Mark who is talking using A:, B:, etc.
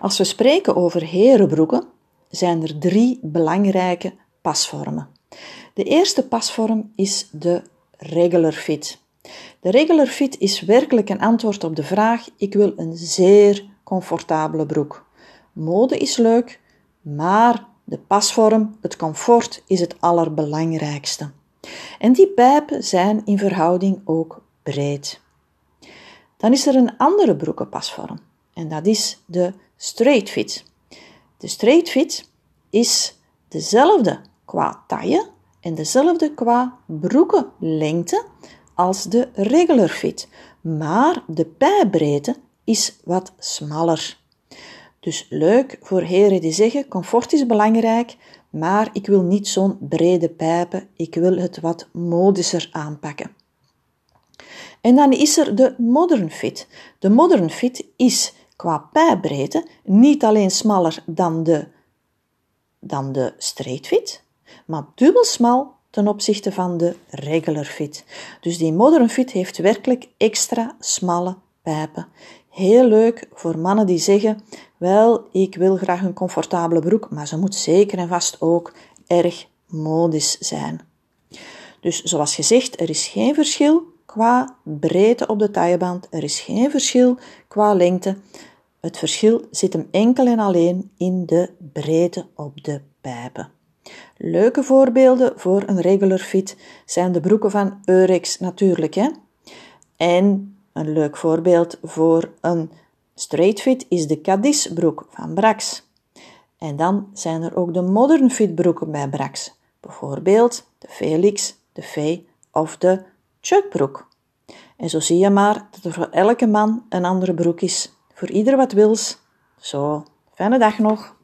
A: Als we spreken over herenbroeken, zijn er drie belangrijke pasvormen. De eerste pasvorm is de regular fit. De regular fit is werkelijk een antwoord op de vraag: ik wil een zeer comfortabele broek. Mode is leuk, maar de pasvorm, het comfort, is het allerbelangrijkste. En die pijpen zijn in verhouding ook breed. Dan is er een andere broekenpasvorm en dat is de straight fit. De straight fit is dezelfde qua taille en dezelfde qua broekenlengte als de regular fit, maar de pijbreedte is wat smaller. Dus leuk voor heren die zeggen: comfort is belangrijk, maar ik wil niet zo'n brede pijpen, ik wil het wat modischer aanpakken. En dan is er de modern fit. De modern fit is qua pijbreedte niet alleen smaller dan de, dan de straight fit, maar dubbel smal ten opzichte van de regular fit. Dus die modern fit heeft werkelijk extra smalle pijpen. Heel leuk voor mannen die zeggen: Wel, ik wil graag een comfortabele broek, maar ze moet zeker en vast ook erg modisch zijn. Dus zoals gezegd, er is geen verschil qua breedte op de tailleband, er is geen verschil qua lengte. Het verschil zit hem enkel en alleen in de breedte op de pijpen. Leuke voorbeelden voor een regular fit zijn de broeken van Eurex natuurlijk. Hè? En een leuk voorbeeld voor een straight fit is de Cadiz broek van Brax. En dan zijn er ook de modern fit broeken bij Brax. Bijvoorbeeld de Felix, de Fee of de Chuckbroek. En zo zie je maar dat er voor elke man een andere broek is. Voor ieder wat wils. Zo, fijne dag nog.